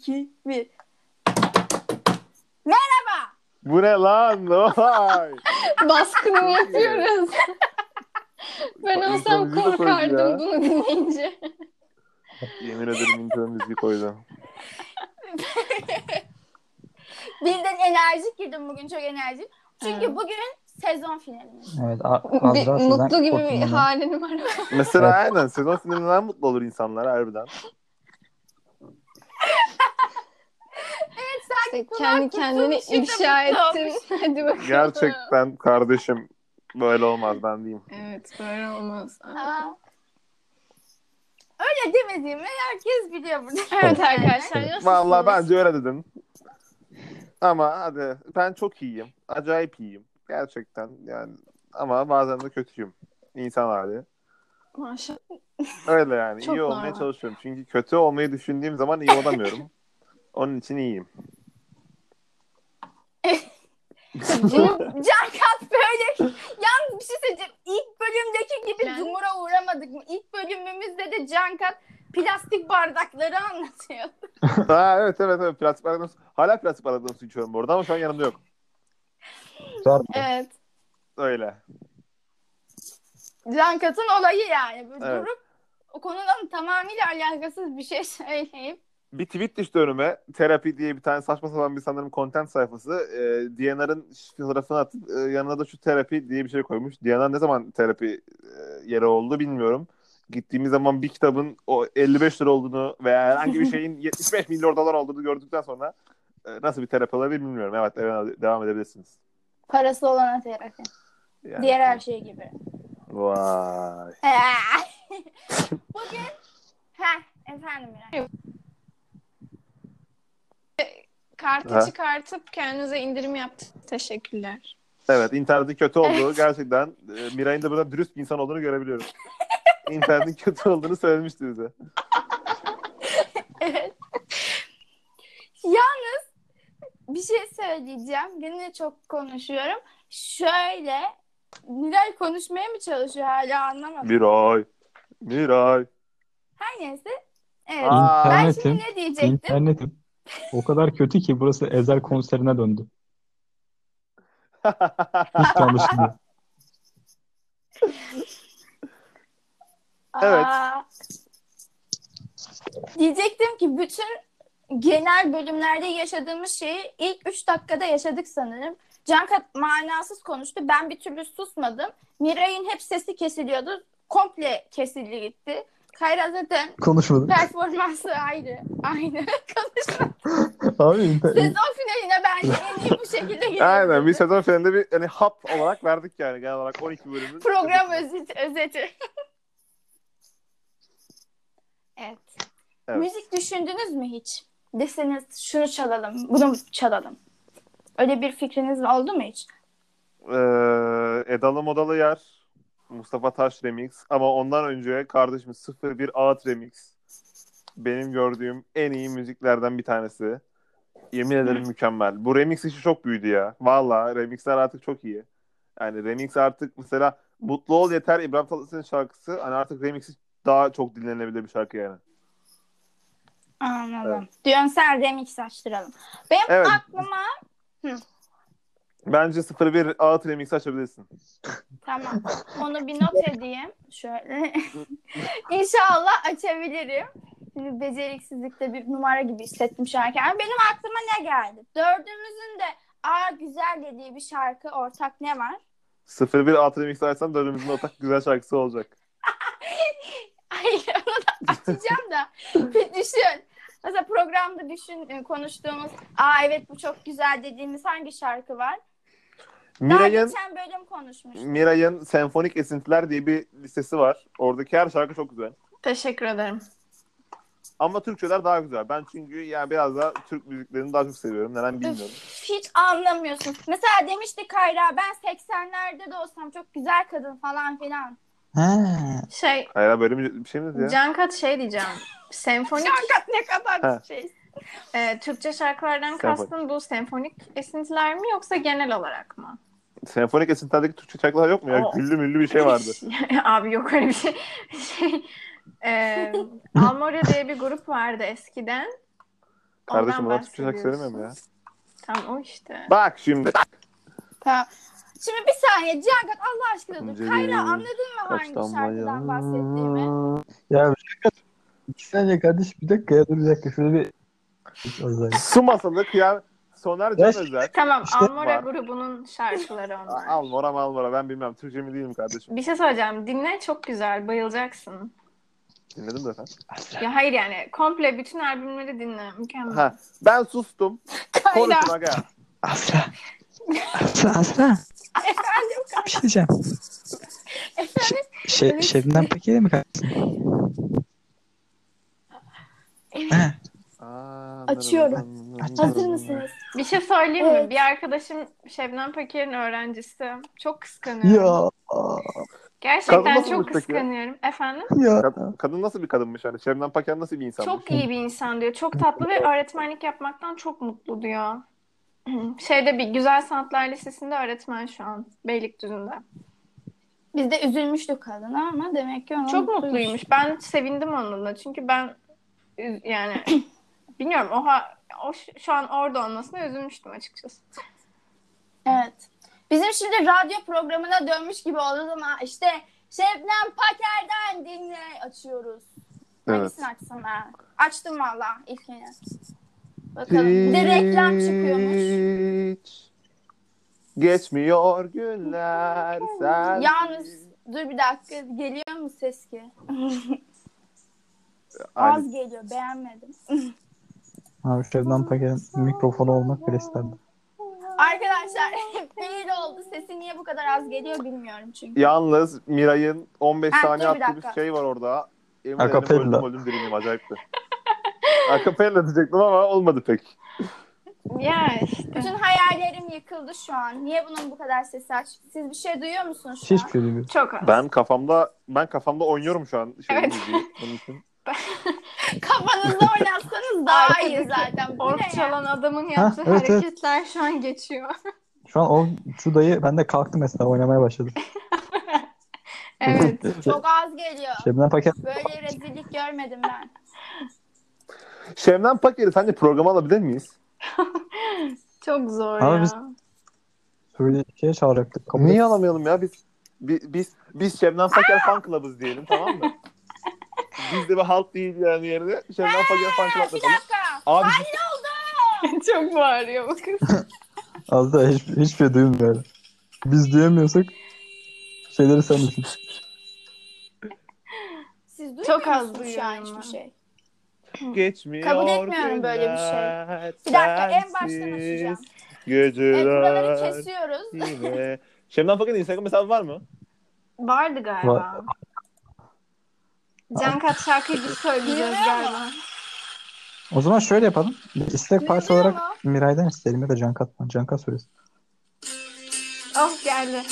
2, 1. Bu ne lan? Vay. Baskını yapıyoruz. ben Bak, olsam koydu korkardım ya. bunu dinleyince. Yemin ederim intro müziği koydu. Birden enerjik girdim bugün çok enerjik. Çünkü Evet. bugün sezon finalimiz. Evet, A- bir Azra mutlu gibi bir kurtulmalı. halin var. Mesela Evet. aynen sezon finalinden mutlu olur insanlar harbiden. İşte kendi kendini tutulmuş, ifşa ettin. Hadi bakalım. Gerçekten kardeşim böyle olmaz ben diyeyim. Evet böyle olmaz. Aa. Öyle demediğimi herkes biliyor burada. Evet arkadaşlar nasılsınız? Vallahi bence öyle dedin. Ama hadi ben çok iyiyim. Acayip iyiyim. Gerçekten yani. Ama bazen de kötüyüm. İnsan hali. Maşallah. Öyle yani. Çok iyi olmaya normal. çalışıyorum. Çünkü kötü olmayı düşündüğüm zaman iyi olamıyorum. Onun için iyiyim. Bunu Cankat böyle yalnız bir şey söyleyeceğim. İlk bölümdeki gibi dumura uğramadık mı? İlk bölümümüzde de Cankat plastik bardakları anlatıyor. ha, evet evet evet. Plastik bardaktan su- Hala plastik bardaktan su içiyorum bu arada ama şu an yanımda yok. Evet. Öyle. Cankat'ın olayı yani. Böyle Evet. Durup o konudan tamamıyla alakasız bir şey söyleyip Bir tweet düştü önüme. Terapi diye bir tane saçma sapan bir sanırım content sayfası. E, DNR'ın fotoğrafını atıp e, yanına da şu terapi diye bir şey koymuş. DNR ne zaman terapi e, yeri oldu bilmiyorum. Gittiğimiz zaman bir kitabın o 55 lira olduğunu veya herhangi bir şeyin 75 milyon dolar olduğunu gördükten sonra e, nasıl bir terapi olabilir bilmiyorum. Evet evet, devam edebilirsiniz. parası olana terapi. Yani. Diğer her şey gibi. Vay. Bugün Heh, efendim Miray. Kartı Ha. çıkartıp kendinize indirim yaptı. Teşekkürler. Evet internetin kötü olduğu gerçekten e, Miray'ın da burada dürüst bir insan olduğunu görebiliyorum. İnternetin kötü olduğunu söylemişti bize. Evet. Yalnız bir şey söyleyeceğim. Gene çok konuşuyorum. Şöyle Miray konuşmaya mı çalışıyor hala anlamadım. Miray. Miray. Her neyse. Evet. Aa. ben şimdi ne diyecektim? internetim o kadar kötü ki burası Ezel konserine döndü. Hiç yanlışlıkla. Evet. Aa, diyecektim ki bütün genel bölümlerde yaşadığımız şeyi ilk 3 dakikada yaşadık sanırım. Cankat manasız konuştu. Ben bir türlü susmadım. Miray'ın hep sesi kesiliyordu. Komple kesildi gitti. Kayra zaten Konuşmadım. performansı ayrı. Aynı. Konuşma. Abi inter- Sezon finaline bence en iyi bu şekilde gidiyor. Aynen bir sezon finalinde bir hani hap olarak verdik yani genel olarak 12 bölümün. Program özeti. özeti. evet. Evet. Müzik düşündünüz mü hiç? Deseniz şunu çalalım, bunu çalalım. Öyle bir fikriniz oldu mu hiç? Ee, Edalı Modalı Yer. Mustafa Taş Remix. Ama ondan önce kardeşim 01 Ağıt Remix. Benim gördüğüm en iyi müziklerden bir tanesi. Yemin ederim mükemmel. Bu remix işi çok büyüdü ya. Valla remixler artık çok iyi. Yani remix artık mesela Mutlu Ol Yeter İbrahim Tatlıses'in şarkısı. Hani artık remixi daha çok dinlenebilir bir şarkı yani. Anladım. Diyorsun sen remix açtıralım. Benim Evet. aklıma Bence 01 Ağıt Remix açabilirsin. tamam onu bir not edeyim. Şöyle. İnşallah açabilirim. Şimdi beceriksizlikte bir numara gibi hissettim şarkı. Benim aklıma ne geldi? Dördümüzün de aa güzel dediği bir şarkı ortak ne var? 01 Ağıt Remix açsam dördümüzün ortak güzel şarkısı olacak. Hayır onu da açacağım da bir düşün. Mesela programda düşün e, konuştuğumuz aa evet bu çok güzel dediğimiz hangi şarkı var? Daha Miray'ın geçen bölüm konuşmuştuk. Miray'ın Senfonik Esintiler diye bir listesi var. Oradaki her şarkı çok güzel. Teşekkür ederim. Ama Türkçeler daha güzel. Ben çünkü yani biraz daha Türk müziklerini daha çok seviyorum. Neden bilmiyorum. Hiç anlamıyorsun. Mesela demişti Kayra ben 80'lerde de olsam çok güzel kadın falan filan. Ha, Şey Hayır böyle bir bir şey mi dedi ya? Cankat şey diyeceğim. Senfonik Şarkı ne kadar Ha. şey. e, Türkçe şarkılardan Senfonik. kastın bu senfonik esintiler mi yoksa genel olarak mı? Senfonik Esintiler'deki Türkçe şarkılar yok mu ya? O- Güllü müllü bir şey vardı. Abi yok öyle bir şey. şey e, Almoria diye bir grup vardı eskiden. Kardeşim Ondan bana Türkçe şarkı söylemiyorum ya. Tamam o işte. Bak şimdi. Tamam. Şimdi bir saniye Cihat Allah aşkına dur. Kayra anladın mı hangi şarkıdan bahsettiğimi? Ya bir dakika. İki saniye kardeş bir dakika ya dur bir dakika. Şurada bir... Su masalı kıyam Soner Can. Özel. Tamam İşte Almora var. grubunun şarkıları onlar. Almora malmora ben bilmem. Türkçe mi değilim kardeşim. Bir şey söyleyeceğim. Dinle çok güzel. Bayılacaksın. Dinledim zaten. Ya hayır yani komple bütün albümleri dinle. Mükemmel. Ha, ben sustum. Kayra. Konuşun aga. Asra. Asra Asra. Efendim Bir şey diyeceğim. efendim. Şey, Evet. Şebnem Peker'e mi kalsın? He. Aa, Açıyorum. Hazır mısınız? Bir şey söyleyeyim mi? Evet. Bir arkadaşım Şebnem Peker'in öğrencisi. Çok kıskanıyorum. Ya. Gerçekten çok kıskanıyorum. Efendim? Ya. Kad- kadın nasıl bir kadınmış hani? Şebnem Paker nasıl bir insanmış? Çok iyi bir insan diyor. Çok tatlı ve öğretmenlik yapmaktan çok mutlu diyor. Şeyde bir Güzel Sanatlar Lisesi'nde öğretmen şu an. Beylikdüzü'nde. Biz de üzülmüştük kadına ama demek ki ona Çok mutluymuş. Ben sevindim onunla. Çünkü ben yani bilmiyorum oha o şu an orada olmasına üzülmüştüm açıkçası. Evet. Bizim şimdi radyo programına dönmüş gibi oldu ama işte Şebnem Paker'den dinle açıyoruz. Evet. Hangisini açsam ha? Açtım valla ilkini. Bakalım. Bir de reklam çıkıyormuş. Hiç Geçmiyor günler sen. Yalnız dur bir dakika geliyor mu ses ki? Az geliyor beğenmedim. Abi Şebnem Paker'in mikrofonu olmak bile isterdim. Arkadaşlar fail oldu. Sesi niye bu kadar az geliyor bilmiyorum çünkü. Yalnız Miray'ın 15 Ha, saniye dur bir attığı bir dakika. şey var orada. Emin Acapella. ederim öldüm öldüm dirildim acayipti. Acapella diyecektim ama olmadı pek. Ya işte. Bütün hayallerim yıkıldı şu an. Niye bunun bu kadar sesi aç? Siz bir şey duyuyor musunuz şu Hiçbir an? şey demiyorum. Çok az. Ben kafamda ben kafamda oynuyorum şu an. Şey, Evet. müziği. Onun için. Kafanızda oynatsanız daha iyi zaten. Ork çalan adamın yaptığı evet, evet. hareketler şu an geçiyor. Şu an o şu dayı ben de kalktım mesela oynamaya başladım. evet. Çok az geliyor. Şebnem Paker Böyle rezillik görmedim ben. Şebnem Paker'i sence programa alabilir miyiz? Çok zor Ama ya. biz- böyle şey çağıracaktık. Niye alamayalım ya? Biz biz biz, biz Şebnem Paker fan club'ız diyelim tamam mı? Biz de bir halk değil yani yerine Şebnem Paker fan club Bir yapalım. dakika. Abi Çok bağırıyor bu kız. Az da hiç, hiçbir şey duymuyor. yani. Biz duyamıyorsak şeyleri sen düşün. Siz Çok az musunuz şu an duyuyorum hiçbir ben. şey? geçmiyor Kabul etmiyorum böyle bir şey. günler Bir dakika en baştan sensiz açacağım. Evet buraları Geceler kesiyoruz. yine. Şebnem Paker'in Instagram hesabı var mı? Vardı galiba. Can Kat şarkıyı biz söyleyeceğiz galiba. O zaman şöyle yapalım. Bir istek parça olarak mu? Miray'dan isteyelim ya da Can Katman. Can Kat söylesin. Oh geldi.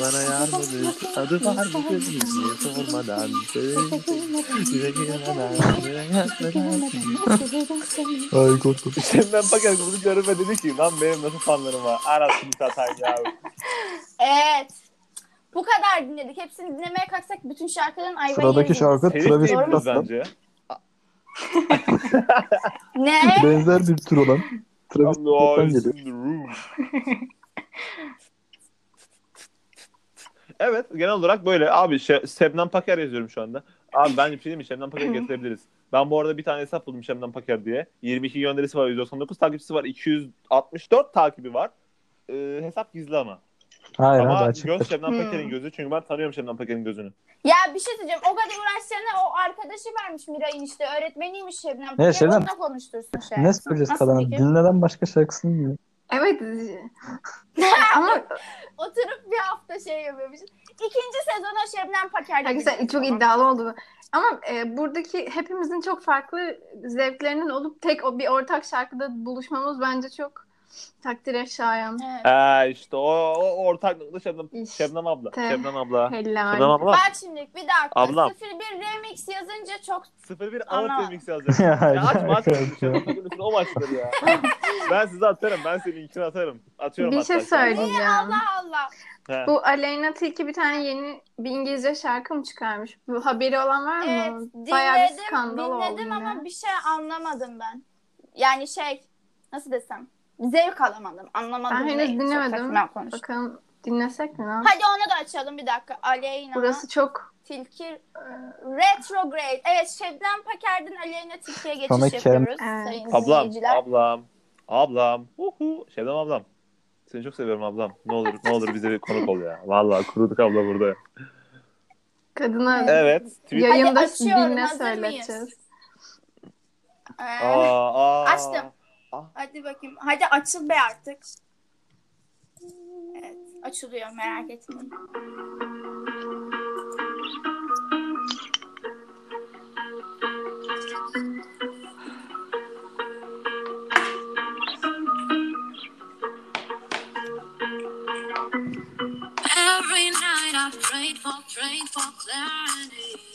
Bana et. Adı var mı diye sormadan. Ay korktum. Şebnem Paker bunu görüp dedi ki lan benim nasıl fanlarım var. Arasını satayım ya. Evet. Bu kadar dinledik. Hepsini dinlemeye kalksak bütün şarkıların ayvayı Sıradaki şarkı Travis Scott'tan. bence. Ne? Benzer bir tür olan Travis Scott'tan geliyor. evet genel olarak böyle. Abi Şe- Şebnem Paker yazıyorum şu anda. Abi bence bir şey diyeyim mi? Şebnem Paker getirebiliriz. Ben bu arada bir tane hesap buldum Şebnem Paker diye. 22 gönderisi var 199 takipçisi var. 264 takibi var. Ee, hesap gizli ama. Hayır ama abi göz. Şebnem Hmm. Paker'in gözü. Çünkü ben tanıyorum Şebnem Paker'in gözünü. Ya bir şey söyleyeceğim. O kadar uğraşacağına o arkadaşı vermiş Miray'ın işte. Öğretmeniymiş Şebnem. Ne, Paker, Şebnem? Onunla konuştursun şey. Ne söyleyeceğiz kadına? Dinleden başka şarkısını bilmiyor. Evet. Ama Oturup bir hafta şey yapıyormuş. İkinci sezona Şebnem Paker. Arkadaşlar çok iddialı oldu. Ama e, buradaki hepimizin çok farklı zevklerinin olup tek o bir ortak şarkıda buluşmamız bence çok takdire şayan. Evet. Ee, işte o, o ortaklıklı Şebnem, İşte. Şebnem abla. Şebnem abla. Helal. Şebnem abla. Bak şimdi bir dakika. Ablam. 01 remix yazınca çok 01 Ana. Remix yazacağım. Ya, ya açma açma. ya. O başladı ya. ben size atarım. Ben senin linkini atarım. Atıyorum Bir şey söyleyeceğim. Allah Allah. He. Bu Aleyna Tilki bir tane yeni bir İngilizce şarkı mı çıkarmış? Bu haberi olan var mı? Evet Bayağı bir dinledim, skandal oldu. dinledim yine. ama bir şey anlamadım ben. Yani şey nasıl desem zevk alamadım. Anlamadım. Ben henüz dinlemedim. Bakalım dinlesek mi lan? Hadi onu da açalım bir dakika. Aleyna Burası çok Tilki Retrograde. Evet Şebnem Paker'den Aleyna Tilki'ye geçiş Kerem- yapıyoruz Evet. sayın Ablam, izleyiciler. ablam, ablam. Uhu. Şebnem ablam. Seni çok seviyorum ablam. Ne olur, ne olur bize bir konuk ol ya. Vallahi kuruduk abla burada. kadına Evet. Tweet. yayında dinle söyleteceğiz. Ee, Aa, aa. Açtım. Hadi bakayım. Hadi açıl be artık. Evet açılıyor merak etmeyin. Every night I prayed for, prayed for clarity.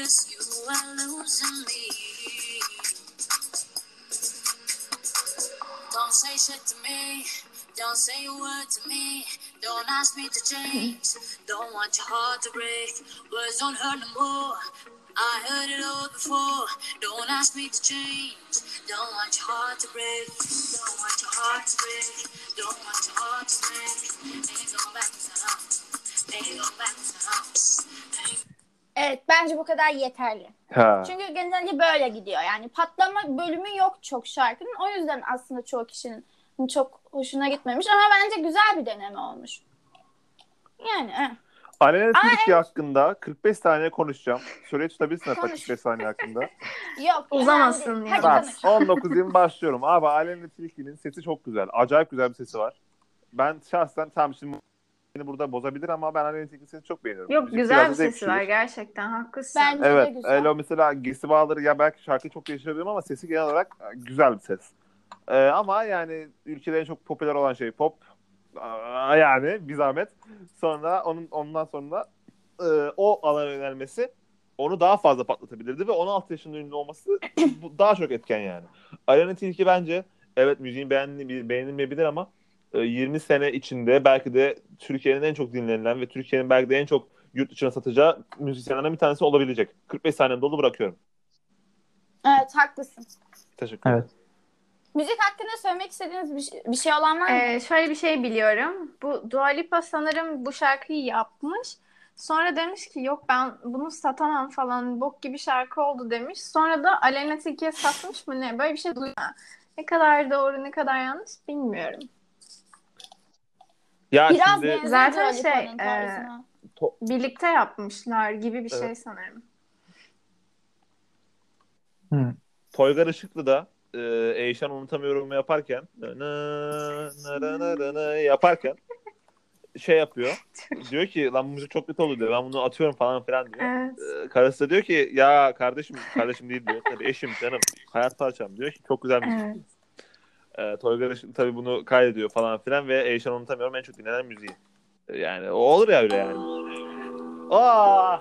Noticed you were losing me. Don't say shit to me. Don't say a word to me. Don't ask me to change. Don't want your heart to break. Words don't hurt no more. I heard it all before. Don't ask me to change. Don't want your heart to break. Don't want your heart to break. Don't want your heart to break. Ain't going back to the house. Ain't going back to the house. Evet bence bu kadar yeterli. Ha. Çünkü genelde böyle gidiyor. Yani patlama bölümü yok çok şarkının. O yüzden aslında çoğu kişinin çok hoşuna gitmemiş. Ama bence güzel bir deneme olmuş. Yani eh. Ama Tilki hakkında 45 saniye konuşacağım. Süreyi tutabilirsin hatta Konuş. 45 saniye hakkında. yok. Uzamasın önemli değil. Hadi Ben konuş. 19'uyum başlıyorum. Abi Aleyna Tilki'nin sesi çok güzel. Acayip güzel bir sesi var. Ben şahsen tam şimdi beni burada bozabilir ama ben Aleyna Tilki'nin sesini çok beğeniyorum. Yok Müzik güzel biraz bir da zevk sesi var gerçekten haklısın. Bence de Evet. güzel. Öyle o mesela gesi bağları ya belki şarkıyı çok değiştirebilirim ama sesi genel olarak e, güzel bir ses. Ee, ama yani ülkede en çok popüler olan şey pop. Aa, yani bir zahmet. Sonra onun ondan sonra e, o alana yönelmesi onu daha fazla patlatabilirdi ve 16 yaşında ünlü olması bu daha çok etken yani. Aleyna Tilki bence evet müziğin beğenilmeyebilir, beğenilmeyebilir ama e, 20 sene içinde belki de Türkiye'nin en çok dinlenilen ve Türkiye'nin belki de en çok yurt dışına satacağı müzisyenlerden bir tanesi olabilecek. 45 saniye dolu bırakıyorum. Evet haklısın. Teşekkür Evet. Müzik hakkında söylemek istediğiniz bir şey, bir şey olan var mı? Ee, şöyle bir şey biliyorum. Bu Dua Lipa sanırım bu şarkıyı yapmış. Sonra demiş ki yok ben bunu satamam falan bok gibi şarkı oldu demiş. Sonra da Aleyna Tilki'ye satmış mı ne? Böyle bir şey duydum. Ne kadar doğru ne kadar yanlış bilmiyorum. Ya Biraz şimdi Zaten Dua şey, tarzına. Birlikte yapmışlar gibi bir şey Evet. sanırım. Hı. Toygar Işıklı da e, Eyşan unutamıyorum yaparken nı nı nı nı nı nı yaparken şey yapıyor. diyor ki lan müzik çok kötü oldu diyor. Ben bunu atıyorum falan filan diyor. Evet. E, karısı da diyor ki ya kardeşim kardeşim değil diyor. Tabii eşim canım hayat parçam diyor ki çok güzel müzik. Evet. E, Toygar Işıklı tabii bunu kaydediyor falan filan ve Eyşan unutamıyorum en çok dinlenen müziği. E, Yani o olur ya öyle yani. Aa!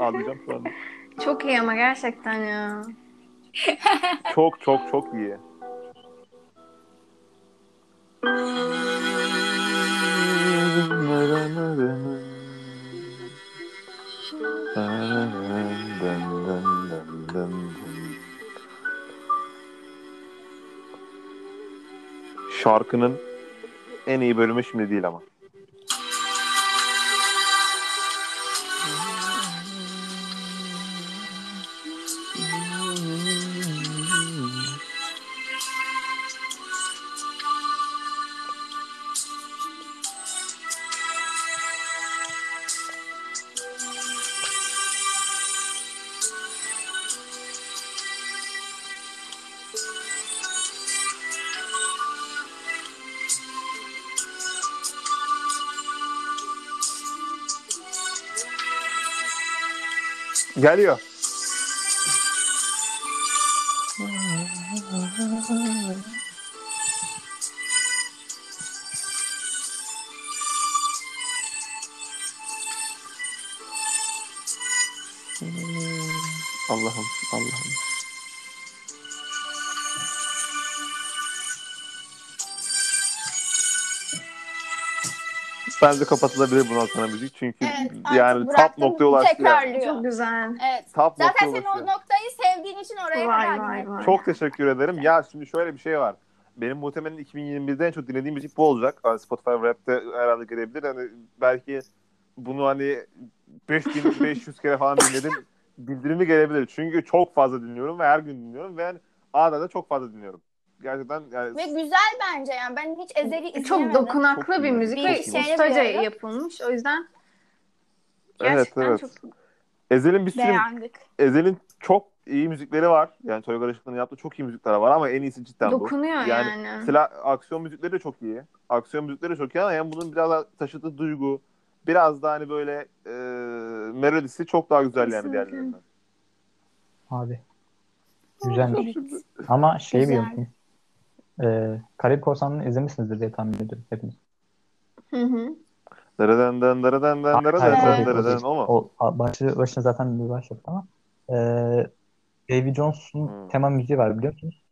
Ağlayacağım şu anda. Çok iyi ama gerçekten ya. Çok çok çok iyi. Şarkının en iyi bölümü şimdi değil ama. Geliyor. Bence kapatılabilir bundan sonra müzik çünkü Evet, yani top noktaya ulaştı. yani. Tekrarlıyor. Çok güzel. Evet. Top Zaten noktaya senin o noktayı sevdiğin için oraya Vay kadar vay vay. Çok teşekkür ederim. Ya şimdi şöyle bir şey var. Benim muhtemelen 2021'de en çok dinlediğim müzik bu olacak. Hani Spotify Rap'te herhalde gelebilir. Hani belki bunu hani 5500 kere falan dinledim. Bildirimi gelebilir. Çünkü çok fazla dinliyorum ve her gün dinliyorum ve yani arada da çok fazla dinliyorum. Gerçekten yani Ve güzel bence yani. Ben hiç Ezeli izleyemedim. Çok dokunaklı Çok bir müzik Bir ve şeyini ustaca yapılmış. O yüzden Evet, gerçekten evet. çok Ezel'in bir sürü beğendik. Ezel'in çok iyi müzikleri var. Yani Toygar Işıklı'nın yaptığı çok iyi müzikler var ama en iyisi cidden bu. dokunuyor Yani yani. Mesela aksiyon müzikleri de çok iyi. Aksiyon müzikleri de çok iyi ama yani bunun biraz daha taşıdığı duygu, biraz da hani böyle e, melodisi çok daha güzel yani diğerlerinden. Abi. Güzelmiş. Ama şey Güzel. biliyor Ee, Karayip Korsanı'nı izlemişsinizdir diye tahmin ediyorum hepiniz. Hı hı. Daradan dan daradan dan daradan Hayır, dan o mu? O başlı başına zaten bir başladı ama ee, Davy Jones'un Hmm. tema müziği var biliyor musunuz?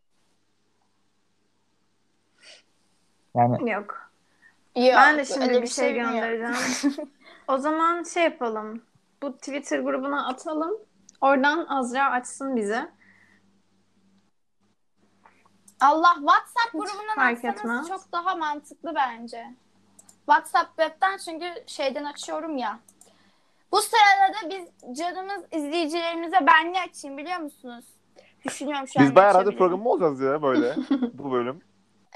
Yani Yok. Yok, ben de şimdi bir şey bilmiyorum. göndereceğim. o zaman şey yapalım. Bu Twitter grubuna atalım. Oradan Azra açsın bize. Allah WhatsApp grubundan fark etmez. çok daha mantıklı bence. WhatsApp webten çünkü şeyden açıyorum ya. Bu sırada da biz canımız izleyicilerimize ben ne açayım biliyor musunuz? Düşünüyorum şu an. Biz bayağı radyo programı mı olacağız ya böyle bu bölüm.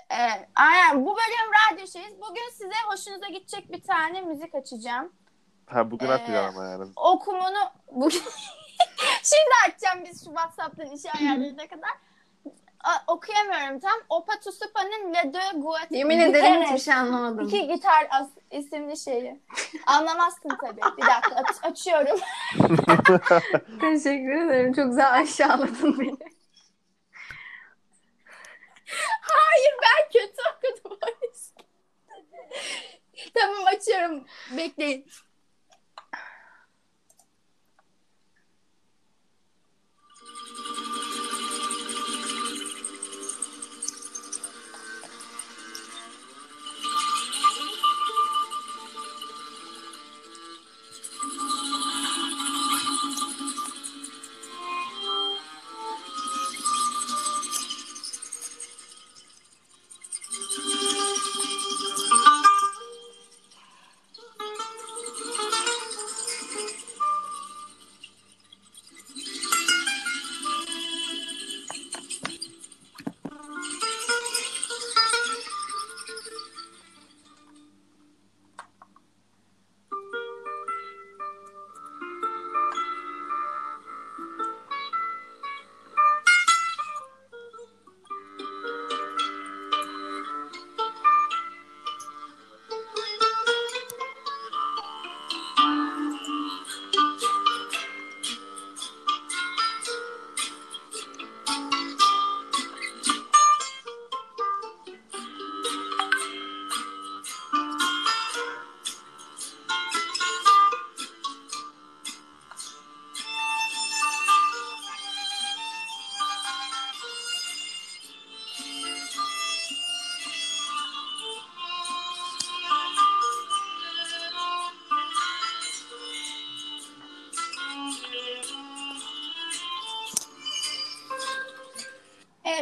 Evet, aynen bu bölüm radyo şeyiz. Bugün size hoşunuza gidecek bir tane müzik açacağım. Ha bugün Ee, açmayacağım ama yani. Okumunu bugün şimdi açacağım biz şu WhatsApp'tan işi ayarlayana kadar. A- okuyamıyorum tam. Opa Tusupa'nın Le Deux Guet Yemin ederim hiçbir şey anlamadım. İki gitar as isimli şeyi. Anlamazsın tabii. Bir dakika aç- açıyorum. Teşekkür ederim. Çok güzel aşağıladın beni. Hayır ben kötü okudum. tamam açıyorum. Bekleyin.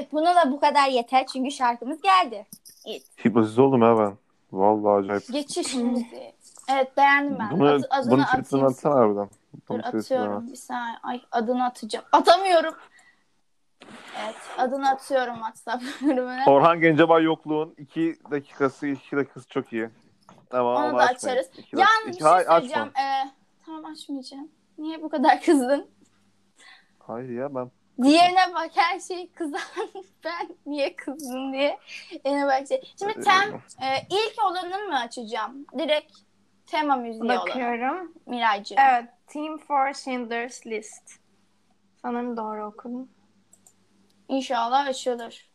Evet buna da bu kadar yeter çünkü şarkımız geldi. Hipnotiz oldum ya ben. Vallahi acayip. Geçiş müziği. Evet beğendim ben. Bunu, Adı- adını bunun tweetini atsana harbiden. Dur atıyorum at. bir saniye. Ay adını atacağım. Atamıyorum. Evet adını atıyorum WhatsApp bölümüne. Orhan Gencebay yokluğun 2 dakikası 2 dakikası çok iyi. Ama Onu onu da açmayın. açarız. İki Yalnız bir iki- şey açma. söyleyeceğim. Ee, tamam açmayacağım. Niye bu kadar kızdın? Hayır ya ben. Diğerine bak her şey kızan ben niye kızdın diye. Diğerine bak şey. Şimdi tem e, ilk olanını mı açacağım? Direkt tema müziği olan. Bakıyorum. Miraycığım. Evet. Team for Schindler's List. Sanırım doğru okudum. İnşallah açılır.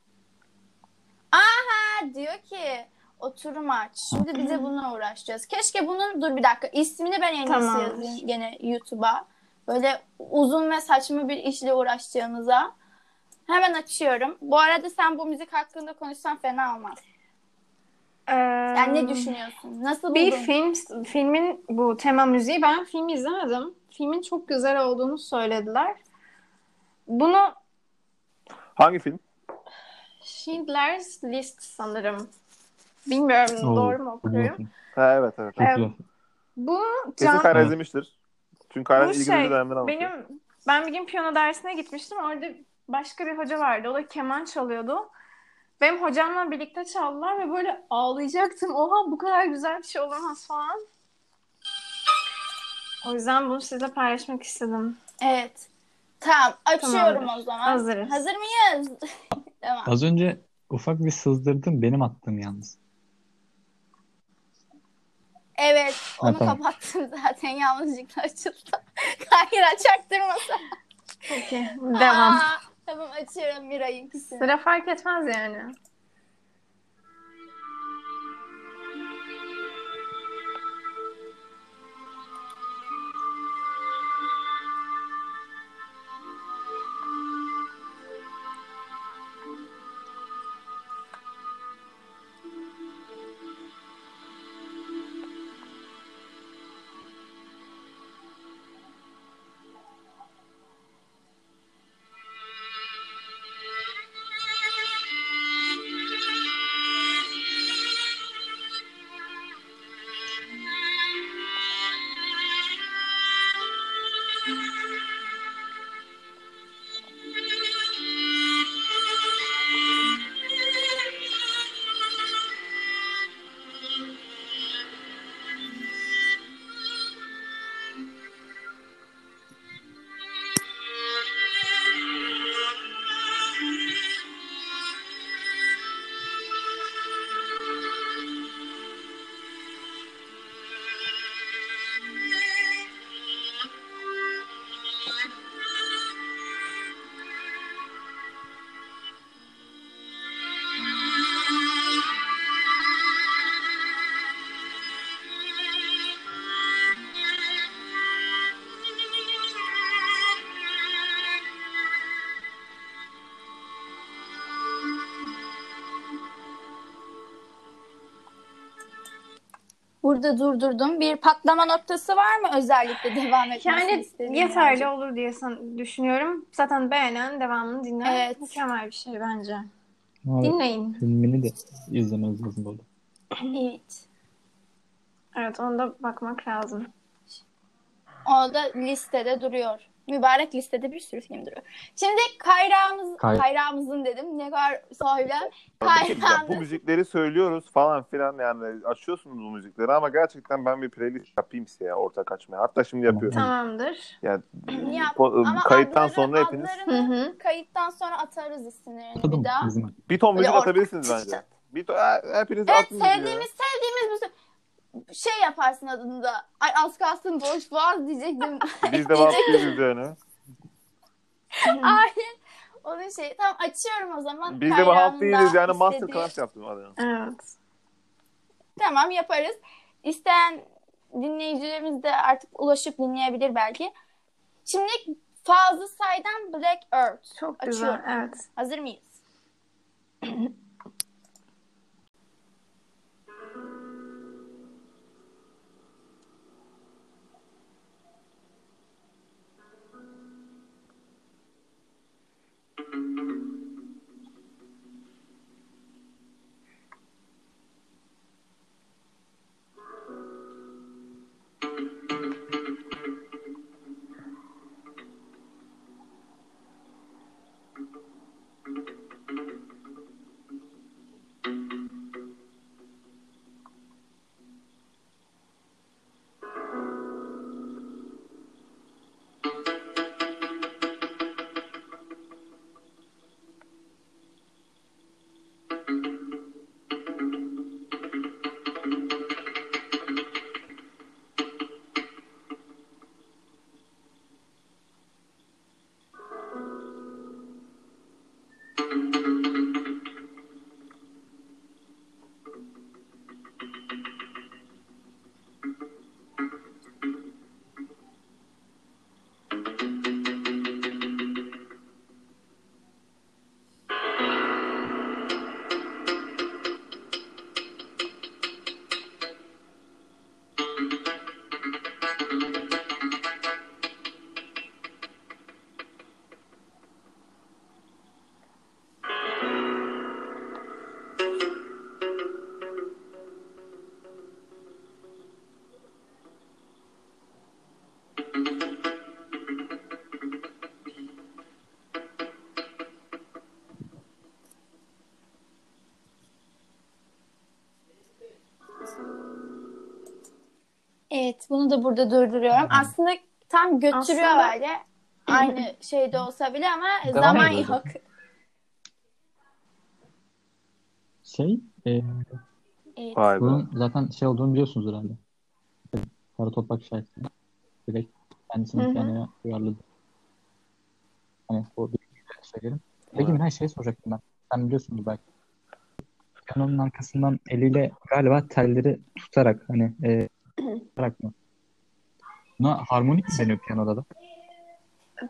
Aha diyor ki oturum aç. Şimdi bize bununla uğraşacağız. Keşke bunun dur bir dakika ismini ben en iyisi Tamam. yazayım gene YouTube'a. Böyle uzun ve saçma bir işle uğraşacağınıza. Hemen açıyorum. Bu arada sen bu müzik hakkında konuşsan fena olmaz. Yani ne düşünüyorsun? Nasıl Bir buldun? film filmin bu tema müziği ben film izlemedim. Filmin çok güzel olduğunu söylediler. Bunu Hangi film? Schindler's List sanırım. Bilmiyorum Oo, doğru mu okuyorum. Ha, evet evet. Çok Evet. Bu Kesin can, izlemiştir. Kayra'nın Bu ilgili şey, dönemden anlatıyor. benim ben bir gün piyano dersine gitmiştim. Orada başka bir hoca vardı. O da keman çalıyordu. Benim hocamla birlikte çaldılar ve böyle ağlayacaktım. Oha bu kadar güzel bir şey olamaz falan. O yüzden bunu sizinle paylaşmak istedim. Evet. Tamam açıyorum Tamamdır. o zaman. Hazırız. Hazır mıyız? tamam. Az önce ufak bir sızdırdım. Benim attığım yalnız. Evet, Ha, onu tamam. kapattım zaten yanlışlıkla açıldı. Hayır, çaktırmasa. Peki devam. Aa, tamam açıyorum Miray'ınkisini. Sıra fark etmez yani. Burada durdurdum. Bir patlama noktası var mı özellikle devam etmesini Yani yeterli bence? olur diye san- düşünüyorum. Zaten beğenen devamını dinler. Evet. Mükemmel bir şey bence. Ama Dinleyin. filmini de izlemeniz lazım bu arada. Evet. Evet ona da bakmak lazım. O da listede duruyor. Mübarek listede bir sürü film duruyor. Şimdi Kayra'mız, Kay- Kayra'mızın dedim. Ne kadar söylem. Ya bu müzikleri söylüyoruz falan filan yani açıyorsunuz bu müzikleri ama gerçekten ben bir playlist yapayım size ya ortak açmaya. Hatta şimdi yapıyorum. Tamamdır. Yani Yap. po- Ama kayıttan adları- sonra hepiniz kayıttan sonra atarız isimlerini Tadım bir daha. izlemek. bir ton müzik atabilirsiniz bence. Bir ton, he- hepiniz Evet atın sevdiğimiz sevdiğimiz bir şey yaparsın adında. Ay az kalsın boş boğaz diyecektim. Biz de vazgeçiyoruz yani. Aynen. Onun şeyi. Tamam açıyorum o zaman. Biz de bu da yani istediği- masterclass yaptım adını. Evet. Tamam yaparız. İsteyen dinleyicilerimiz de artık ulaşıp dinleyebilir belki. Şimdi Fazıl Say'dan Black Earth. Çok güzel. Açıyorum. Evet. Hazır mıyız? Evet bunu da burada durduruyorum. Aslında tam götürüyor Aslında- böyle. Aynı şeyde olsa bile ama Devam zaman ediyor. yok. Şey, e, Evet. Vay be. bunun zaten şey olduğunu biliyorsunuz herhalde. Kara Toprak şarkısı. Direkt kendisini Hı uyarladı. Hani o bir söyleyelim. Peki Evet. ben şey soracaktım ben. Sen biliyorsundur belki. Piyanonun arkasından eliyle galiba telleri tutarak hani e? Buna harmonik mi deniyor piyanoda da?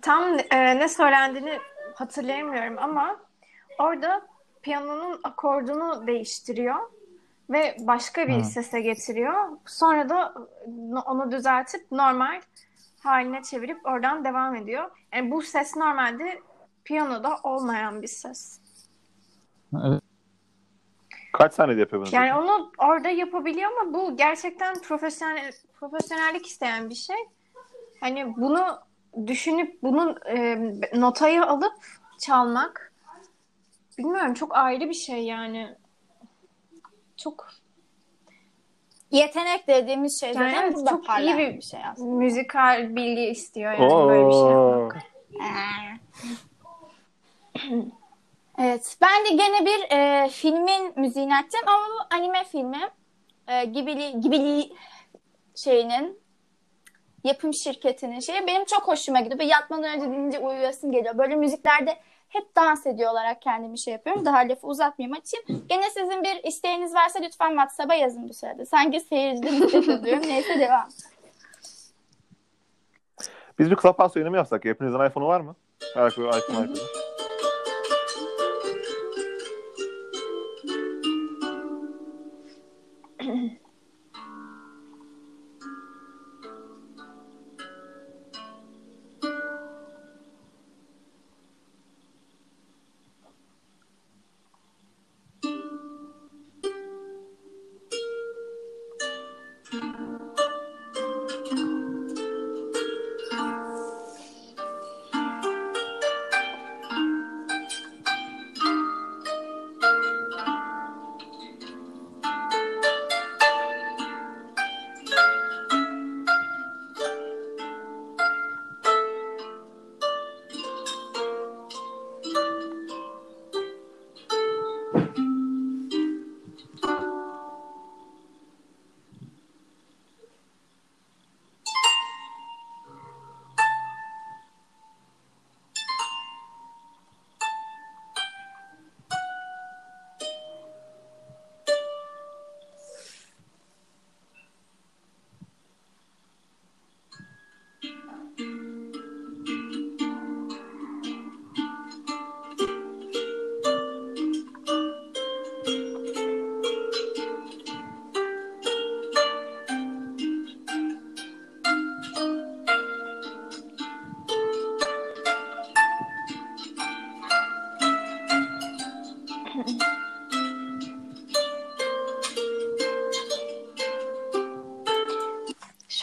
Tam e, ne söylendiğini hatırlayamıyorum ama orada piyanonun akordunu değiştiriyor ve başka bir Ha. sese getiriyor. Sonra da onu düzeltip normal haline çevirip oradan devam ediyor. Yani bu ses normalde piyanoda olmayan bir ses. Evet. Kaç saniyede yapıyor bunu? Yani onu orada yapabiliyor ama bu gerçekten profesyonel profesyonellik isteyen bir şey. Hani bunu düşünüp bunun e, notayı alıp çalmak bilmiyorum çok ayrı bir şey yani. Çok Yetenek dediğimiz şey Yani zaten evet, burada çok iyi bir- bir şey aslında. müzikal bilgi istiyor yani böyle bir şey Oo. yapmak. Evet. Ben de gene bir e, filmin müziğini açacağım ama bu anime filmi. E, Ghibli, Ghibli şeyinin yapım şirketinin şeyi benim çok hoşuma gidiyor. Böyle yatmadan önce dinleyince uyuyasım geliyor. Böyle müziklerde hep dans ediyor olarak kendimi şey yapıyorum. Daha lafı uzatmayayım açayım. Gene sizin bir isteğiniz varsa lütfen WhatsApp'a yazın bu sırada. Sanki seyirciden nefret ediyorum. Neyse devam. Biz bir Clubhouse yayını mı yapsak? Hepinizin iPhone'u var mı? Her iPhone, iPhone, iPhone.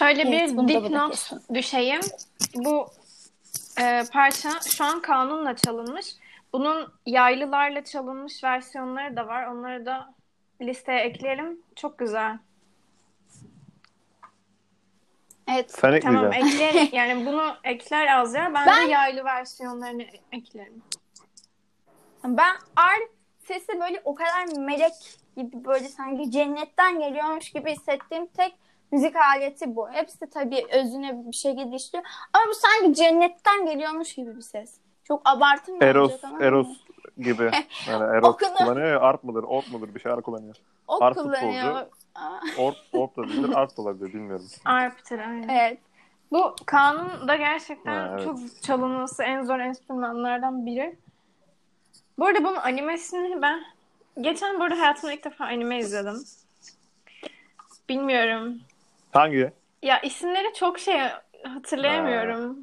Şöyle Evet, bir dipnot düşeyim. Bu e, parça şu an kanunla çalınmış. Bunun yaylılarla çalınmış versiyonları da var. Onları da listeye ekleyelim. Çok güzel. Evet. Sen Tamam ekleyelim. Yani bunu ekler Azra. Ben, Ben- de yaylı versiyonlarını eklerim. Ben ar sesi böyle o kadar melek gibi böyle sanki cennetten geliyormuş gibi hissettiğim tek müzik aleti bu. Hepsi tabii özüne bir şekilde işliyor. Ama bu sanki cennetten geliyormuş gibi bir ses. Çok abartım Eros, olacak ama. Eros gibi. Yani Eros Okunu- kullanıyor ya. Arp mıdır, Orp mudur bir şeyler kullanıyor. O Arp kullanıyor. Orp, Orp da değildir, Arp da olabilir bilmiyorum. Arp'tır aynen. Evet. Bu kanun da gerçekten Ha, evet. çok çalınması en zor enstrümanlardan biri. Bu arada bunun animesini ben geçen burada hayatımda ilk defa anime izledim. Bilmiyorum. Hangi? Ya isimleri çok şey hatırlayamıyorum.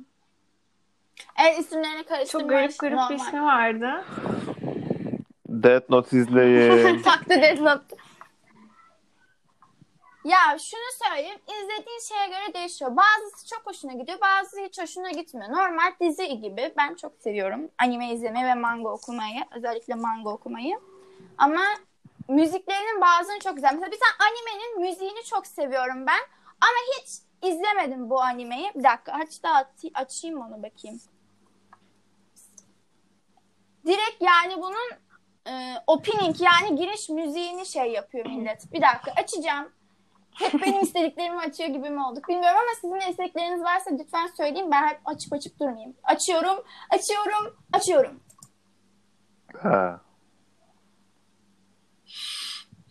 Evet isimlerini karıştırmış. Çok garip garip normal. bir ismi vardı. Death Note izleyin. Taktı Death Note. Ya şunu söyleyeyim. izlediğin şeye göre değişiyor. Bazısı çok hoşuna gidiyor. Bazısı hiç hoşuna gitmiyor. Normal dizi gibi. Ben çok seviyorum anime izlemeyi ve manga okumayı. Özellikle manga okumayı. Ama müziklerinin bazıları çok güzel. Mesela bir tane animenin müziğini çok seviyorum ben. Ama hiç izlemedim bu animeyi. Bir dakika hatta açayım onu bakayım. Direkt yani bunun e, opening yani giriş müziğini şey yapıyor millet. Bir dakika açacağım. Hep benim istediklerimi açıyor gibi mi olduk bilmiyorum ama sizin de istekleriniz varsa lütfen söyleyin. Ben hep açıp açıp durmayayım. Açıyorum, açıyorum, açıyorum. Ha.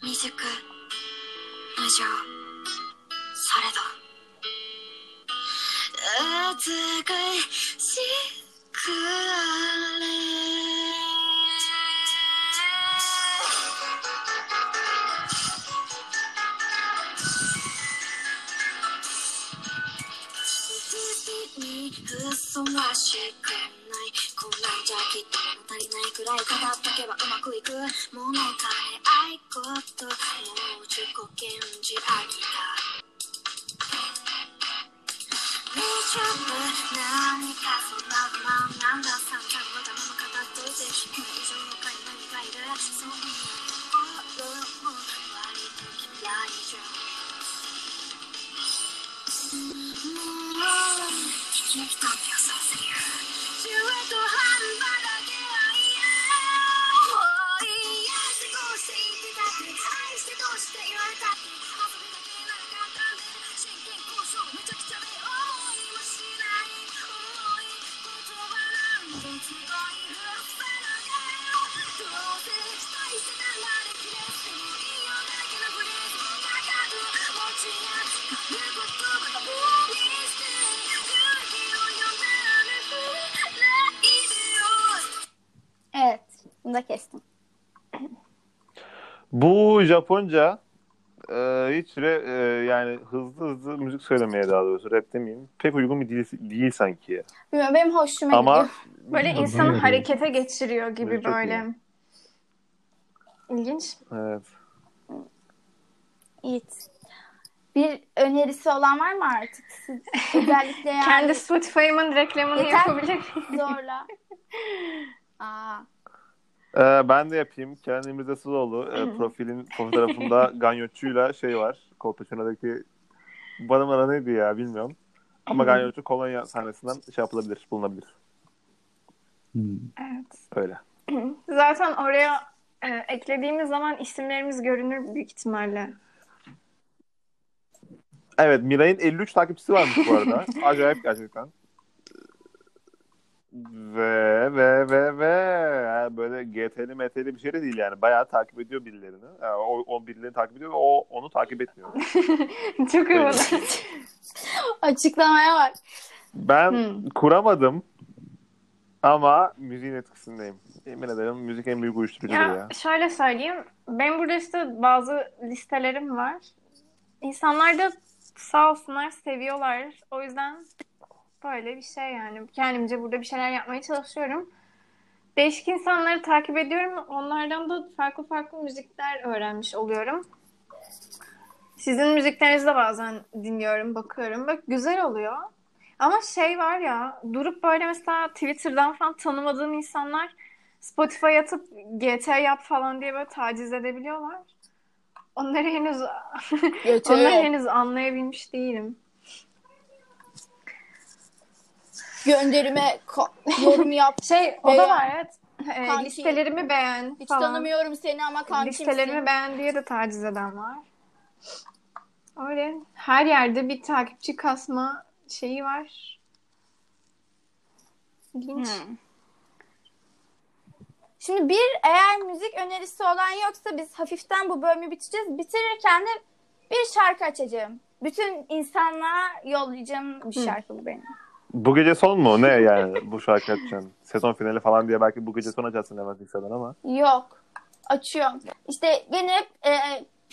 Müzik. Acaba. れど美しくあれ好きに嘘はしくないこんなんじゃきっと物足りないくらい語っとけばうまくいく物足り合いこともう自己顕示飽きた 大丈夫何 Japonca e, hiç re, e, yani hızlı hızlı müzik söylemeye daha doğrusu rap demeyeyim. Pek uygun bir dil değil sanki. ya. Bilmiyorum benim hoşuma Ama gidiyor. Böyle insanı harekete geçiriyor gibi Evet, böyle. İlginç. evet. Yiğit. Bir önerisi olan var mı artık? Siz özellikle yani Kendi Spotify'ımın reklamını Yeter. yapabilir. zorla. Aa, E, ben de yapayım. Kenan İmirza Sıloğlu e, profilin fotoğrafında Ganyotçu'yla şey var. Kolpaçino'daki bana bana neydi ya bilmiyorum. Ama Ganyotçu kolonya sahnesinden şey yapılabilir, bulunabilir. Evet. Öyle. Zaten oraya e, eklediğimiz zaman isimlerimiz görünür büyük ihtimalle. Evet Miray'ın 53 takipçisi varmış bu arada. Acayip gerçekten. Ve ve ve ve yani böyle GT'li MT'li bir şey de değil yani. Bayağı takip ediyor birilerini. Yani o, o birilerini takip ediyor ve o onu takip etmiyor. Çok havalı. açıklamaya bak. Ben Hmm. kuramadım ama müziğin etkisindeyim. Emin ederim müzik en büyük uyuşturucudur ya. Ya şöyle söyleyeyim. Ben burada işte bazı listelerim var. İnsanlar da sağ olsunlar seviyorlar. O yüzden böyle bir şey yani. Kendimce burada bir şeyler yapmaya çalışıyorum. Değişik insanları takip ediyorum. Onlardan da farklı farklı müzikler öğrenmiş oluyorum. Sizin müziklerinizi de bazen dinliyorum, bakıyorum. Bak güzel oluyor. Ama şey var ya, durup böyle mesela Twitter'dan falan tanımadığım insanlar Spotify atıp GT yap falan diye böyle taciz edebiliyorlar. Onları henüz onları henüz anlayabilmiş değilim. Gönderime ko- yorum yap. Şey o da var evet. Ee, Kanki. listelerimi beğen Hiç falan. tanımıyorum seni ama kankimsin. Listelerimi beğen diye de taciz eden var. Öyle her yerde bir takipçi kasma şeyi var. İlginç. Hmm. Şimdi bir eğer müzik önerisi olan yoksa biz hafiften bu bölümü bitireceğiz. Bitirirken de bir şarkı açacağım. Bütün insanlığa yollayacağım bir şarkı bu benim. Bu gece son mu? Ne yani bu şarkı açacaksın? Sezon finali falan diye belki bu gece son açarsın Levent Yüksel'den ama. Yok. Açıyorum. İşte benim hep e,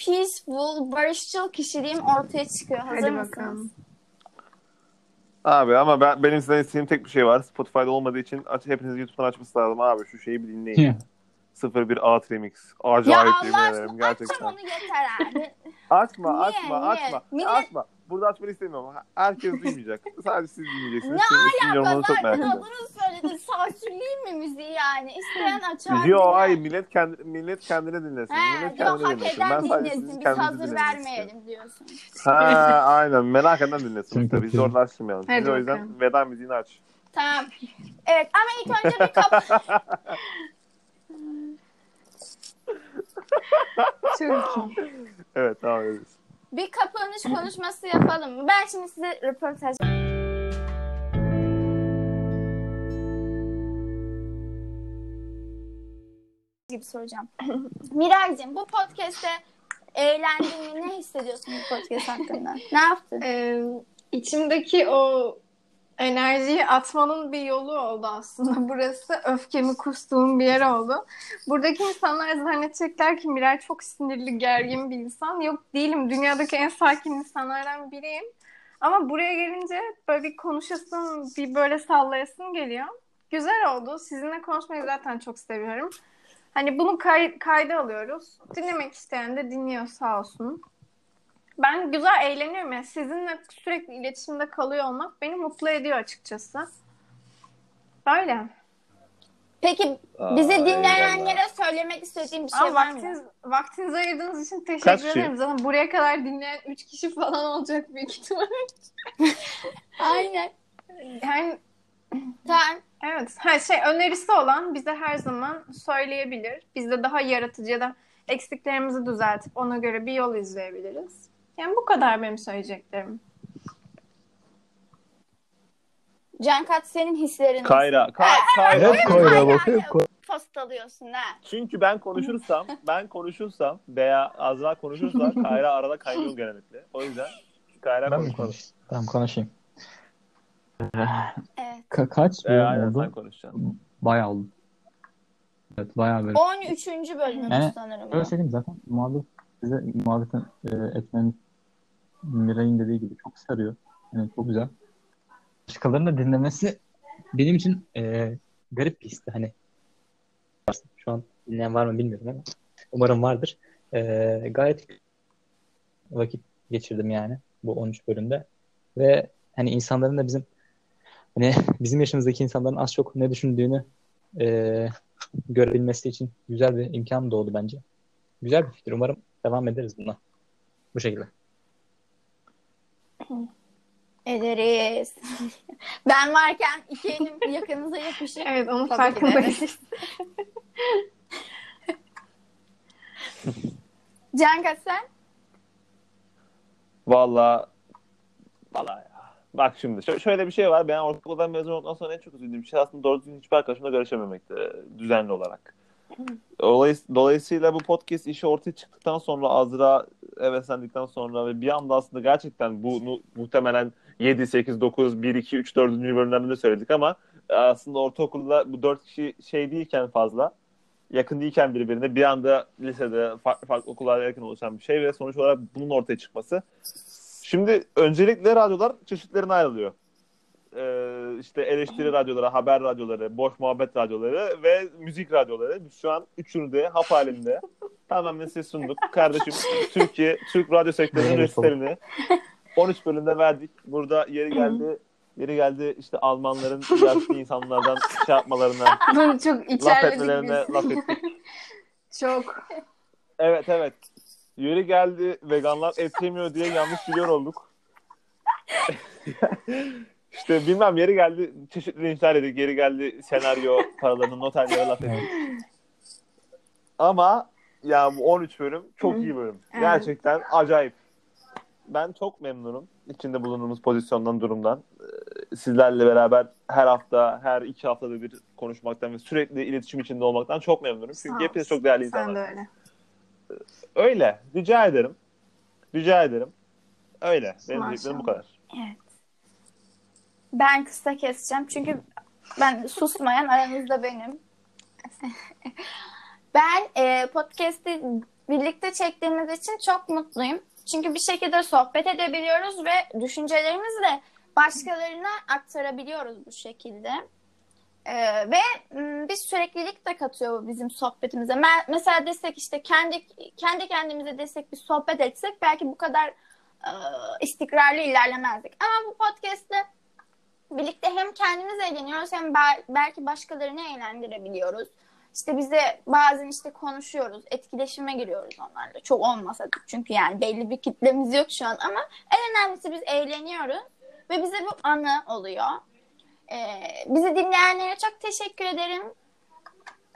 peaceful, barışçıl kişiliğim ortaya çıkıyor. Hazır Hadi mısınız? bakalım. Abi ama ben benim sizden istediğim tek bir şey var. Spotify'da olmadığı için aç, hepiniz YouTube'dan açması lazım abi. Şu şeyi bir dinleyin. 01 Art Remix. Ya Acayip Allah yemin ederim aşkına açacağım gerçekten. onu yeter abi. Açma, Niye, açma, niye? açma. Millet- Açma. Burada açmanı istemiyorum. Herkes duymayacak. Sadece siz dinleyeceksiniz. Ne Zaten ediyorum. adını söyledin. Sansürleyeyim mi müziği yani? İsteyen açar. Yo dinler. hayır millet kendi millet kendine dinlesin. He, millet yok kendine hak dinlesin. eden Ben sadece dinlesin. Biz hazır vermeyelim diyorsun. Ha aynen merak eden dinlesin. İyi. zorlaştırmayalım. Hadi Biz o yüzden veda müziğini aç. Tamam. Evet ama ilk önce bir kap Çok iyi. Evet tamam ederiz. Bir kapanış konuşması yapalım? Ben şimdi size röportaj gibi soracağım. Miraycığım bu podcast'te eğlendin mi? Ne hissediyorsun bu podcast hakkında? Ne yaptın? Ee, içimdeki o enerjiyi atmanın bir yolu oldu aslında burası. Öfkemi kustuğum bir yer oldu. Buradaki insanlar zannedecekler ki Miray çok sinirli, gergin bir insan. Yok değilim. Dünyadaki en sakin insanlardan biriyim. Ama buraya gelince böyle bir konuşasın, bir böyle sallayasın geliyor. Güzel oldu. Sizinle konuşmayı zaten çok seviyorum. Hani bunu kay- kayda alıyoruz. Dinlemek isteyen de dinliyor sağ olsun. Ben güzel eğleniyorum. Yani sizinle sürekli iletişimde kalıyor olmak beni mutlu ediyor açıkçası. Böyle. Peki bizi dinleyenlere söylemek istediğim bir şey Ama var mı? vaktiniz, vaktinizi ayırdığınız için teşekkür Kaç ederim. Zaten buraya kadar dinleyen 3 kişi falan olacak büyük ihtimal. Aynen. Yani Tamam. evet. Her şey önerisi olan bize her zaman söyleyebilir. Biz de daha yaratıcı ya da eksiklerimizi düzeltip ona göre bir yol izleyebiliriz. Yani bu kadar benim söyleyeceklerim. Cankat senin hislerin. Kayra. Ka- Kayra. Evet Koyra bakıyor. Koy- Postalıyorsun ha. Çünkü ben konuşursam, ben konuşursam veya Azra konuşursa Kayra arada kaynıyor genellikle. O yüzden Kayra Ben konuşayım? Tamam konuşayım. Evet. Ka- kaç Ee, bölüm aynen sen oldu? konuşacaksın. Bayağı oldu. Evet bayağı böyle. 13. bölümümüz Yani sanırım. Öyle söyleyeyim zaten muhabbet size muhabbetin e, etmemiz Miray'ın dediği gibi çok sarıyor. Yani çok güzel. Başkalarının da dinlemesi benim için e, garip bir histi. Hani şu an dinleyen var mı bilmiyorum ama umarım vardır. E, gayet vakit geçirdim yani bu 13 bölümde. Ve hani insanların da bizim hani bizim yaşımızdaki insanların az çok ne düşündüğünü e, görebilmesi için güzel bir imkan doğdu bence. Güzel bir fikir. Umarım devam ederiz buna. Bu şekilde. Ederiz. ben varken iki elim yakınıza yapışık. Evet onun Tabii farkındayız. Cankat sen? Valla valla ya. Bak şimdi şö- şöyle bir şey var. Ben ortaokuldan mezun olduktan sonra en çok üzüldüğüm şey aslında doğru düzgün hiçbir arkadaşımla görüşememekti düzenli olarak. Dolayıs- Dolayısıyla bu podcast işi ortaya çıktıktan sonra Azra heveslendikten sonra ve bir anda aslında gerçekten bunu muhtemelen 7, 8, 9, 1, 2, 3, 4. bölümlerde de söyledik ama aslında ortaokulda bu 4 kişi şey değilken fazla yakın değilken birbirine bir anda lisede farklı farklı okullara yakın oluşan bir şey ve sonuç olarak bunun ortaya çıkması. Şimdi öncelikle radyolar çeşitlerine ayrılıyor. Ee, işte eleştiri radyoları, haber radyoları, boş muhabbet radyoları ve müzik radyoları. Biz şu an üçünü de hap halinde tamamen size sunduk. Kardeşim Türkiye, Türk radyo sektörünün Evet, resitlerini 13 bölümde verdik. Burada yeri geldi yeri geldi işte Almanların yaşlı insanlardan şey yapmalarına, Bunu çok laf etmelerine biz. laf ettik. Çok. Evet evet. Yeri geldi veganlar et yemiyor diye yanlış biliyor olduk. İşte bilmem yeri geldi çeşitli linçler yedik. Yeri geldi senaryo paralarını noterlere laf ettik. Ama ya bu 13 bölüm çok iyi bölüm. Evet. Gerçekten acayip. Ben çok memnunum içinde bulunduğumuz pozisyondan, durumdan. Ee, Sizlerle beraber her hafta, her iki haftada bir konuşmaktan ve sürekli iletişim içinde olmaktan çok memnunum. Çünkü hepiniz çok değerli Sen insanlar. de öyle. Öyle. Rica ederim. Rica ederim. Öyle. Benim bu kadar. Ben kısa keseceğim çünkü ben susmayan aranızda benim. ben e, podcast'i birlikte çektiğimiz için çok mutluyum. Çünkü bir şekilde sohbet edebiliyoruz ve düşüncelerimizi de başkalarına aktarabiliyoruz bu şekilde. E, ve bir süreklilik de katıyor bu bizim sohbetimize. Me- mesela desek işte kendi kendi kendimize desek bir sohbet etsek belki bu kadar e, istikrarlı ilerlemezdik. Ama bu podcast'te birlikte hem kendimiz eğleniyoruz hem bel- belki başkalarını eğlendirebiliyoruz. İşte bize bazen işte konuşuyoruz, etkileşime giriyoruz onlarla. Çok olmasa da çünkü yani belli bir kitlemiz yok şu an ama en önemlisi biz eğleniyoruz ve bize bu anı oluyor. Ee, bizi dinleyenlere çok teşekkür ederim.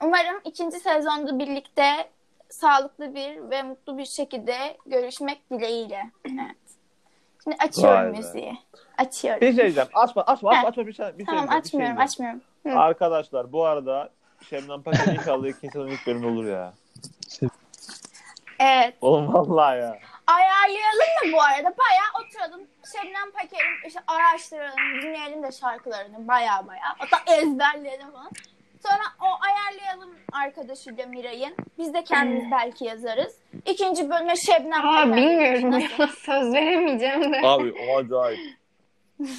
Umarım ikinci sezonda birlikte sağlıklı bir ve mutlu bir şekilde görüşmek dileğiyle. Şimdi açıyorum Vay be. müziği. Açıyorum. Bir şey diyeceğim. Açma açma açma, açma bir şey. Bir şey Tamam diyeceğim, bir şey açmıyorum açmıyorum. Hı. Arkadaşlar bu arada Şebnem Paket inşallah ikinci sezon ilk bölümde olur ya. Evet. Oğlum vallahi ya. Ayarlayalım mı bu arada? Bayağı oturalım. Şebnem Paker'in işte araştıralım. Dinleyelim de şarkılarını baya baya. Hatta ezberleyelim falan. Sonra o ayarlayalım arkadaşıyla Miray'ın. Biz de kendimiz belki yazarız. İkinci bölüme Şebnem Aa, bilmiyorum Nasıl? ya. Söz veremeyeceğim de. Abi o acayip.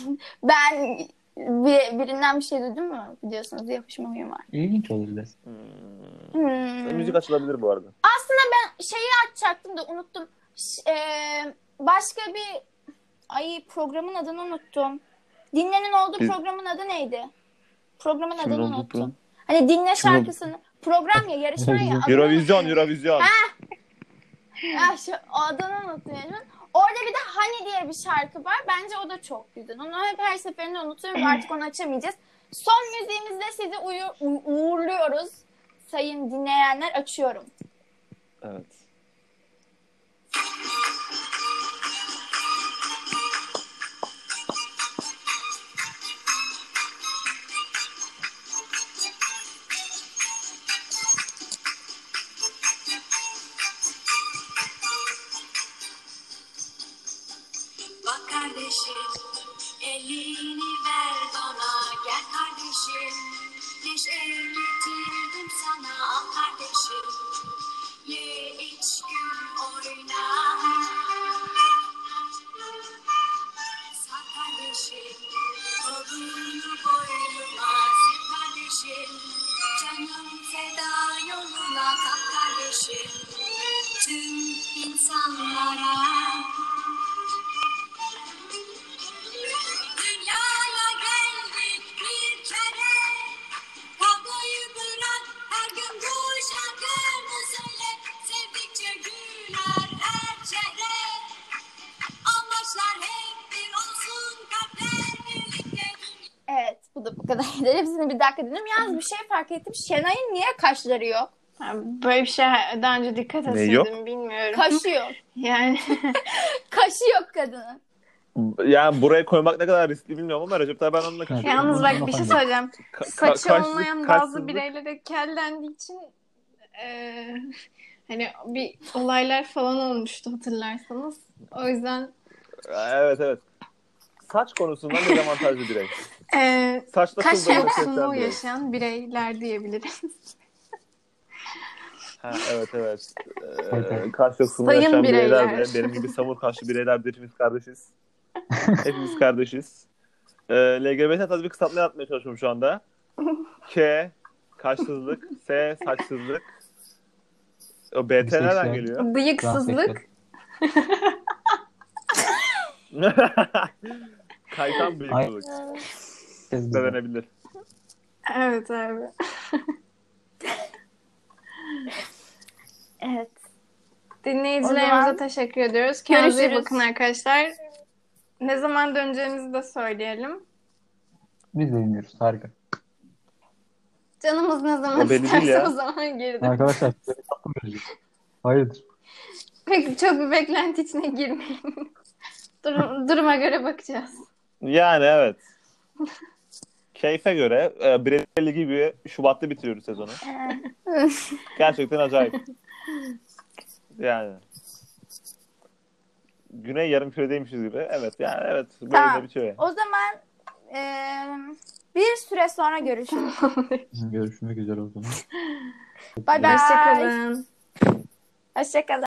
Ben bir, birinden bir şey duydum mu? Biliyorsunuz yapışma huyum var. İlginç olur biraz. Hmm. Hmm. Müzik açılabilir bu arada. şeyi açacaktım da unuttum. Ş- eee, başka bir ay programın adını unuttum. Dinlenin olduğu Biz- programın adı neydi? Programın Kimin adını unuttum. Hani dinle şarkısını. Program ya yarışma ya. Eurovizyon, unuttum. Eurovizyon. Ya şu adını unuttum yani. Orada bir de Hani diye bir şarkı var. Bence o da çok güzel. Onu hep her seferinde unutuyorum. Artık onu açamayacağız. Son müziğimizde sizi uyu- uğurluyoruz. Sayın dinleyenler açıyorum. Evet. Dakika dedim. Yalnız bir şey fark ettim. Şenay'ın niye kaşları yok? Böyle bir şey daha önce dikkat etmedim bilmiyorum. Kaşı yok. Yani Kaşı yok kadının. Yani buraya koymak ne kadar riskli bilmiyorum ama Recep Tayyip Erdoğan'ın da kaçıyor. yalnız bak bir şey söyleyeceğim. Ka- kaçlık- olmayan bazı kaçsızlık- bireylere kellendiği için eee, hani bir olaylar falan olmuştu hatırlarsanız. O yüzden Evet evet. Saç konusunda dezavantajlı birey. Eee Saçta kaş birey. yaşayan bireyler diyebiliriz. Ha, evet evet. Ee, kaş yoksunluğu yaşayan bireyler bireyler. benim gibi samur kaşlı bireyler de hepimiz kardeşiz. hepimiz kardeşiz. Ee, LGBT tabii bir kısaltma yapmaya çalışıyorum şu anda. K kaşsızlık, S saçsızlık. O BT Biseksüel. nereden geliyor? Bıyıksızlık. Kaytan bıyıklılık. Kez da denebilir. Evet abi. Evet. Dinleyicilerimize zaman teşekkür ediyoruz. Kendinize iyi görüşürüz. bakın arkadaşlar. Ne zaman döneceğimizi de söyleyelim. Biz de bilmiyoruz. Harika. Canımız ne zaman isterse o zaman geri dön. Arkadaşlar. Hayırdır? Peki çok bir beklenti içine girmeyin. Durum, duruma göre bakacağız. Yani evet. Keyfe göre e, Brezilya Ligi gibi Şubat'ta bitiriyoruz sezonu. Gerçekten acayip. Yani. Güney yarımküredeymişiz gibi. Evet yani evet. Böyle Tamam. de bitiyor yani. O zaman eee, bir süre sonra görüşürüz. Görüşmek üzere o zaman. Bay bay. Hoşçakalın. Hoşçakalın.